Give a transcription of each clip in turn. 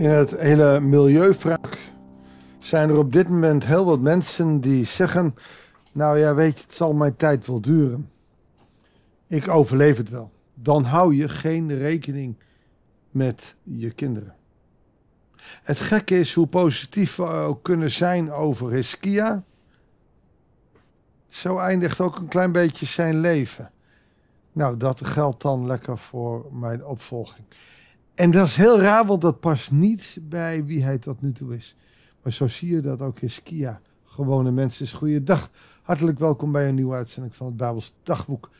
In het hele milieuvrak zijn er op dit moment heel wat mensen die zeggen: Nou ja, weet je, het zal mijn tijd wel duren. Ik overleef het wel. Dan hou je geen rekening met je kinderen. Het gekke is hoe positief we ook kunnen zijn over Hiskia. Zo eindigt ook een klein beetje zijn leven. Nou, dat geldt dan lekker voor mijn opvolging. En dat is heel raar, want dat past niet bij wie hij tot nu toe is. Maar zo zie je dat ook Hiskia. Gewone mensen is goeiedag. Hartelijk welkom bij een nieuwe uitzending van het Bijbels Dagboek.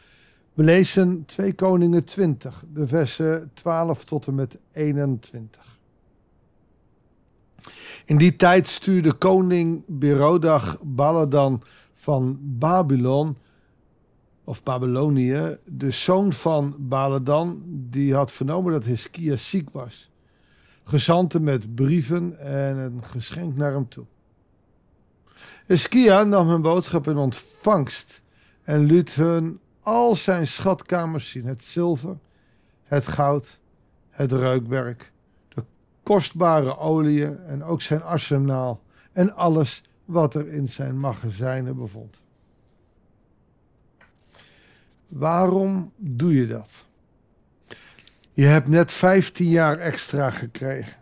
We lezen 2 Koningen 20, de versen 12 tot en met 21. In die tijd stuurde koning Berodach Baladan van Babylon, of Babylonië, de zoon van Baladan, die had vernomen dat Hiskia ziek was. Gezanten met brieven en een geschenk naar hem toe. Hiskia nam hun boodschap in ontvangst en liet hun al zijn schatkamers zien: het zilver, het goud, het reukwerk, de kostbare oliën en ook zijn arsenaal en alles wat er in zijn magazijnen bevond. Waarom doe je dat? Je hebt net 15 jaar extra gekregen.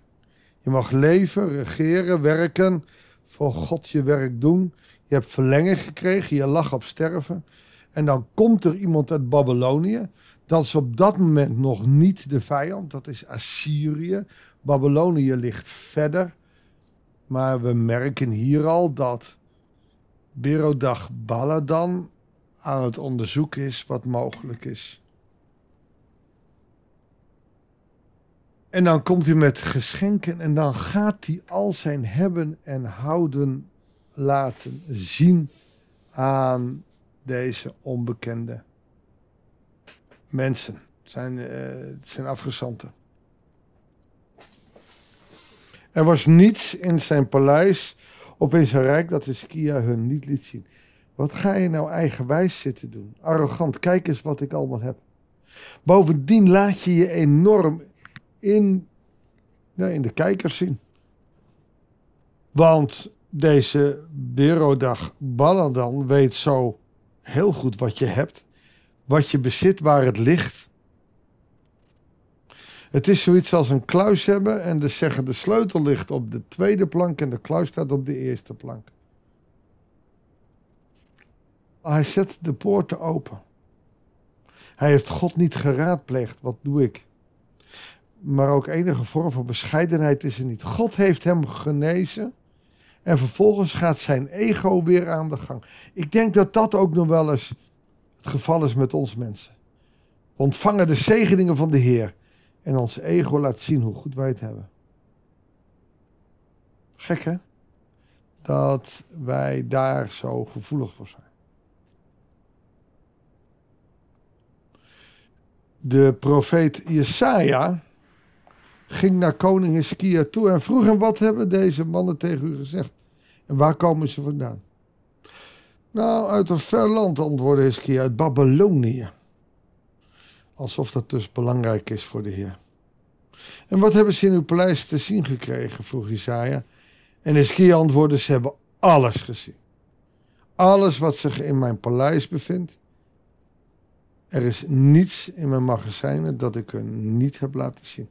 Je mag leven, regeren, werken, voor God je werk doen. Je hebt verlenging gekregen, je lag op sterven. En dan komt er iemand uit Babylonië. Dat is op dat moment nog niet de vijand, dat is Assyrië. Babylonië ligt verder. Maar we merken hier al dat Berodach Baladan aan het onderzoeken is wat mogelijk is. En dan komt hij met geschenken en dan gaat hij al zijn hebben en houden laten zien aan deze onbekende mensen. Het zijn, het zijn afgezanten. Er was niets in zijn paleis of in zijn rijk dat de Skia hun niet liet zien. Wat ga je nou eigenwijs zitten doen? Arrogant, kijk eens wat ik allemaal heb. Bovendien laat je je enorm in, ja, in de kijkers zien. Want deze Berodag Baladan weet zo heel goed wat je hebt, wat je bezit, waar het ligt. Het is zoiets als een kluis hebben en zeggen de sleutel ligt op de tweede plank en de kluis staat op de eerste plank. Hij zet de poorten open. Hij heeft God niet geraadpleegd. Wat doe ik? Maar ook enige vorm van bescheidenheid is er niet. God heeft hem genezen. En vervolgens gaat zijn ego weer aan de gang. Ik denk dat dat ook nog wel eens het geval is met ons mensen. Ontvangen de zegeningen van de Heer. En ons ego laat zien hoe goed wij het hebben. Gek hè? Dat wij daar zo gevoelig voor zijn. De profeet Jesaja ging naar koning Hiskia toe en vroeg hem: Wat hebben deze mannen tegen u gezegd? En waar komen ze vandaan? Nou, uit een ver land, antwoordde Hiskia, uit Babylonië. Alsof dat dus belangrijk is voor de Heer. En wat hebben ze in uw paleis te zien gekregen? vroeg Isaiah. En Hiskia antwoordde: Ze hebben alles gezien. Alles wat zich in mijn paleis bevindt. Er is niets in mijn magazijnen dat ik er niet heb laten zien.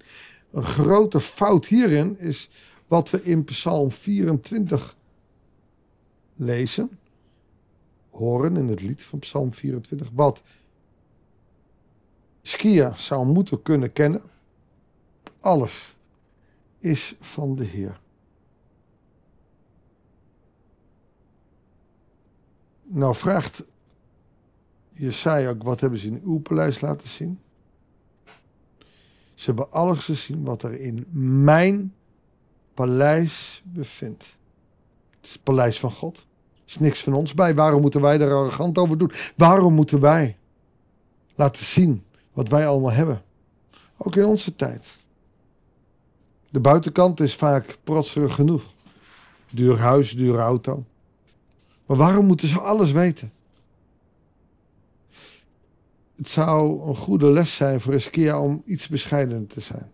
Een grote fout hierin is wat we in Psalm 24 lezen, horen in het lied van Psalm 24, wat Skia zou moeten kunnen kennen. Alles is van de Heer. Nou vraagt Jesaja ook, wat hebben ze in uw paleis laten zien? Ze hebben alles gezien wat er in mijn paleis bevindt. Het is het paleis van God. Er is niks van ons bij. Waarom moeten wij er arrogant over doen? Waarom moeten wij laten zien wat wij allemaal hebben? Ook in onze tijd. De buitenkant is vaak protserig genoeg. Duur huis, dure auto. Maar waarom moeten ze alles weten? Het zou een goede les zijn voor Eskia om iets bescheidener te zijn.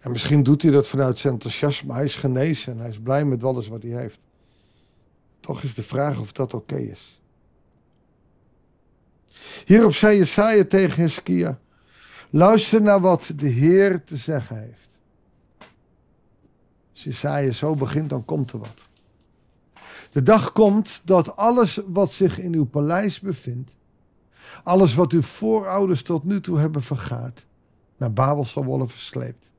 En misschien doet hij dat vanuit zijn enthousiasme. Hij is genezen en hij is blij met alles wat hij heeft. Toch is de vraag of dat oké is. Hierop zei Jesaja tegen Hiskia. Luister naar wat de Heer te zeggen heeft. Als Jesaja zo begint, dan komt er wat. De dag komt dat alles wat zich in uw paleis bevindt, alles wat uw voorouders tot nu toe hebben vergaard, naar Babel zal worden versleept.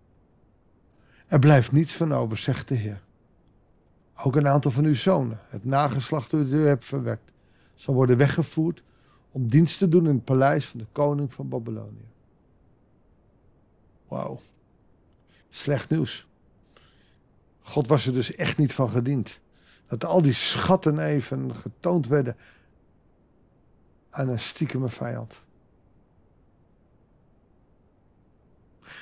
Er blijft niets van over, zegt de Heer. Ook een aantal van uw zonen, het nageslacht dat u hebt verwekt, zal worden weggevoerd om dienst te doen in het paleis van de koning van Babylonië. Wauw. Slecht nieuws. God was er dus echt niet van gediend. Dat al die schatten even getoond werden aan een stiekeme vijand.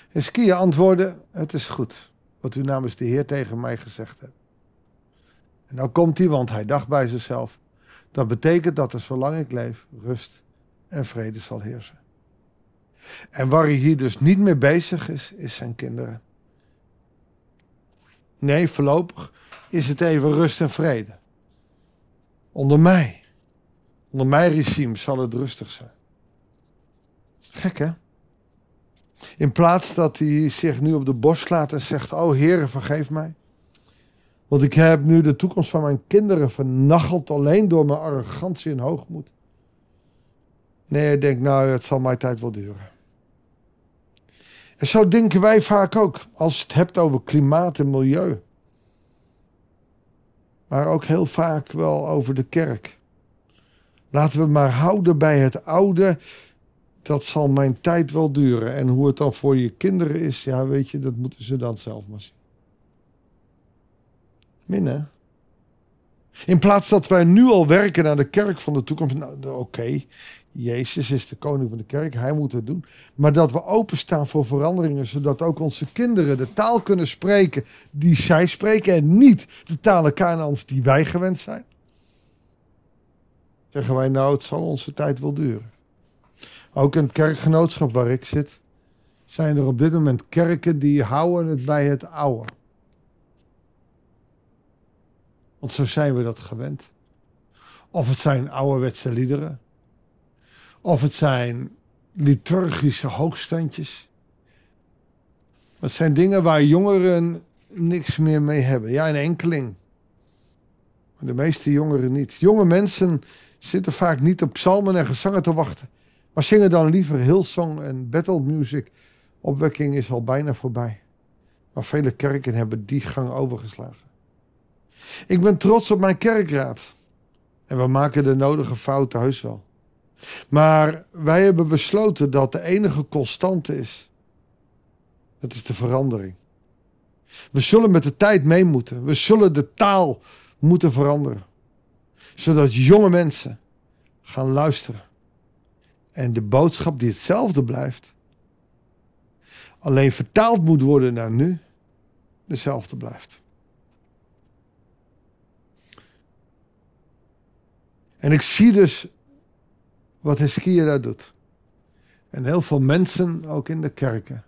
Hiskia antwoordde: Het is goed wat u namens de Heer tegen mij gezegd hebt. En nou komt hij, want hij dacht bij zichzelf: Dat betekent dat er zolang ik leef rust en vrede zal heersen. En waar hij hier dus niet mee bezig is, is zijn kinderen. Nee, voorlopig is het even rust en vrede. Onder mij, onder mijn regime zal het rustig zijn. Gek hè? In plaats dat hij zich nu op de borst slaat en zegt: Oh Heer, vergeef mij. Want ik heb nu de toekomst van mijn kinderen vernacheld alleen door mijn arrogantie en hoogmoed. Nee, ik denk, nou, het zal mijn tijd wel duren. En zo denken wij vaak ook, als je het hebt over klimaat en milieu. Maar ook heel vaak wel over de kerk. Laten we maar houden bij het oude. Dat zal mijn tijd wel duren. En hoe het dan voor je kinderen is, ja, weet je, dat moeten ze dan zelf maar zien. Minnen. In plaats dat wij nu al werken naar de kerk van de toekomst. Nou, oké, Jezus is de koning van de kerk, hij moet het doen. Maar dat we openstaan voor veranderingen, zodat ook onze kinderen de taal kunnen spreken die zij spreken en niet de talen Kanaans die wij gewend zijn. Zeggen wij nou, het zal onze tijd wel duren. Ook in het kerkgenootschap waar ik zit, zijn er op dit moment kerken die houden het bij het oude. Want zo zijn we dat gewend. Of het zijn ouderwetse liederen. Of het zijn liturgische hoogstandjes. Het zijn dingen waar jongeren niks meer mee hebben. Ja, een enkeling. Maar de meeste jongeren niet. Jonge mensen zitten vaak niet op psalmen en gezangen te wachten. Maar zingen dan liever Hillsong en battle music. Opwekking is al bijna voorbij. Maar vele kerken hebben die gang overgeslagen. Ik ben trots op mijn kerkraad. En we maken de nodige fouten heus wel. Maar wij hebben besloten dat de enige constante is. Dat is de verandering. We zullen met de tijd mee moeten. We zullen de taal moeten veranderen. Zodat jonge mensen gaan luisteren. En de boodschap die hetzelfde blijft. Alleen vertaald moet worden naar nu. Dezelfde blijft. En ik zie dus wat Hiskia daar doet. En heel veel mensen, ook in de kerken,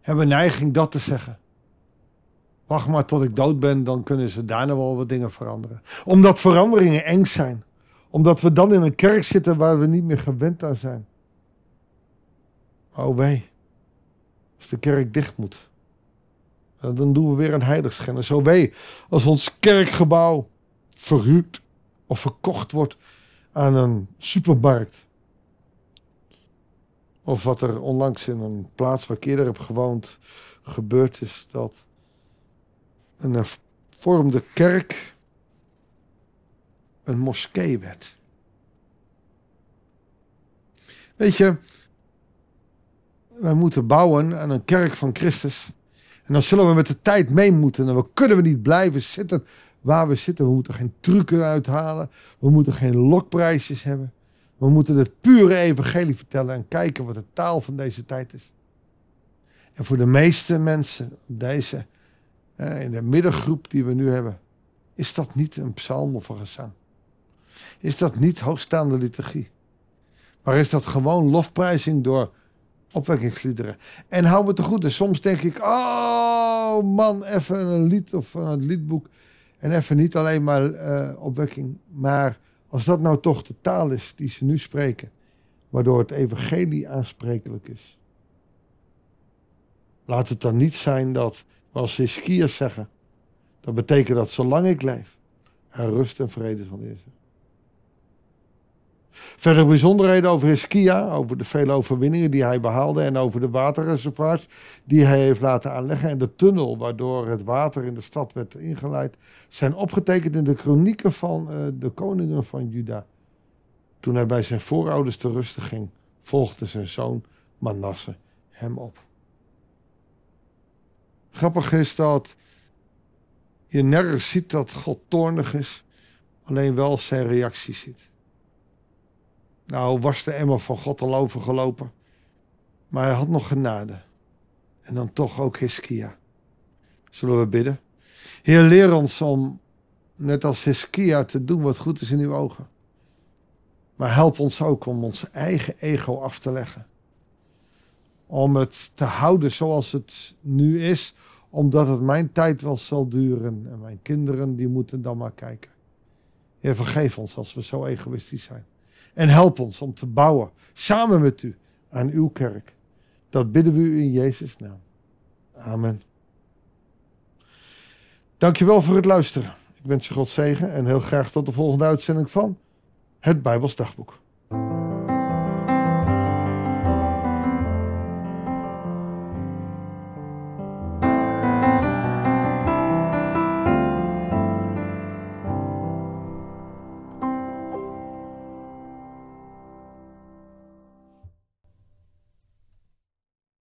hebben neiging dat te zeggen. Wacht maar tot ik dood ben, dan kunnen ze daarna wel wat dingen veranderen. Omdat veranderingen eng zijn. Omdat we dan in een kerk zitten waar we niet meer gewend aan zijn. Oh wee, als de kerk dicht moet. Dan doen we weer een heiligschennis. Zo wee, als ons kerkgebouw verhuurd of verkocht wordt aan een supermarkt. Of wat er onlangs in een plaats waar ik eerder heb gewoond gebeurd is, dat een hervormde kerk een moskee werd. Weet je, wij moeten bouwen aan een kerk van Christus. En dan zullen we met de tijd mee moeten. En dan kunnen we niet blijven zitten waar we zitten. We moeten geen trucken uithalen. We moeten geen lokprijsjes hebben. We moeten het pure evangelie vertellen en kijken wat de taal van deze tijd is. En voor de meeste mensen, deze, in de middengroep die we nu hebben, is dat niet een psalm of een gezang. Is dat niet hoogstaande liturgie. Maar is dat gewoon lofprijzing door opwekkingsliederen. En hou me te goed. Soms denk ik, oh man, even een lied of een liedboek. En even niet alleen maar uh, opwekking. Maar als dat nou toch de taal is die ze nu spreken. Waardoor het evangelie aansprekelijk is. Laat het dan niet zijn dat, als Hiskiërs zeggen. Dat betekent dat zolang ik leef, er rust en vrede zal is. Verder bijzonderheden over Hiskia, over de vele overwinningen die hij behaalde en over de waterreservoirs die hij heeft laten aanleggen en de tunnel waardoor het water in de stad werd ingeleid, zijn opgetekend in de kronieken van uh, de koningen van Juda. Toen hij bij zijn voorouders te rusten ging, volgde zijn zoon Manasse hem op. Grappig is dat je nergens ziet dat God toornig is, alleen wel zijn reactie ziet. Nou was de emmer van God al overgelopen. Maar hij had nog genade. En dan toch ook Hiskia. Zullen we bidden? Heer, leer ons om, net als Hiskia, te doen wat goed is in uw ogen. Maar help ons ook om ons eigen ego af te leggen. Om het te houden zoals het nu is, omdat het mijn tijd wel zal duren. En mijn kinderen, die moeten dan maar kijken. Heer, vergeef ons als we zo egoïstisch zijn. En help ons om te bouwen, samen met u, aan uw kerk. Dat bidden we u in Jezus' naam. Amen. Dankjewel voor het luisteren. Ik wens je God zegen en heel graag tot de volgende uitzending van het Bijbels Dagboek.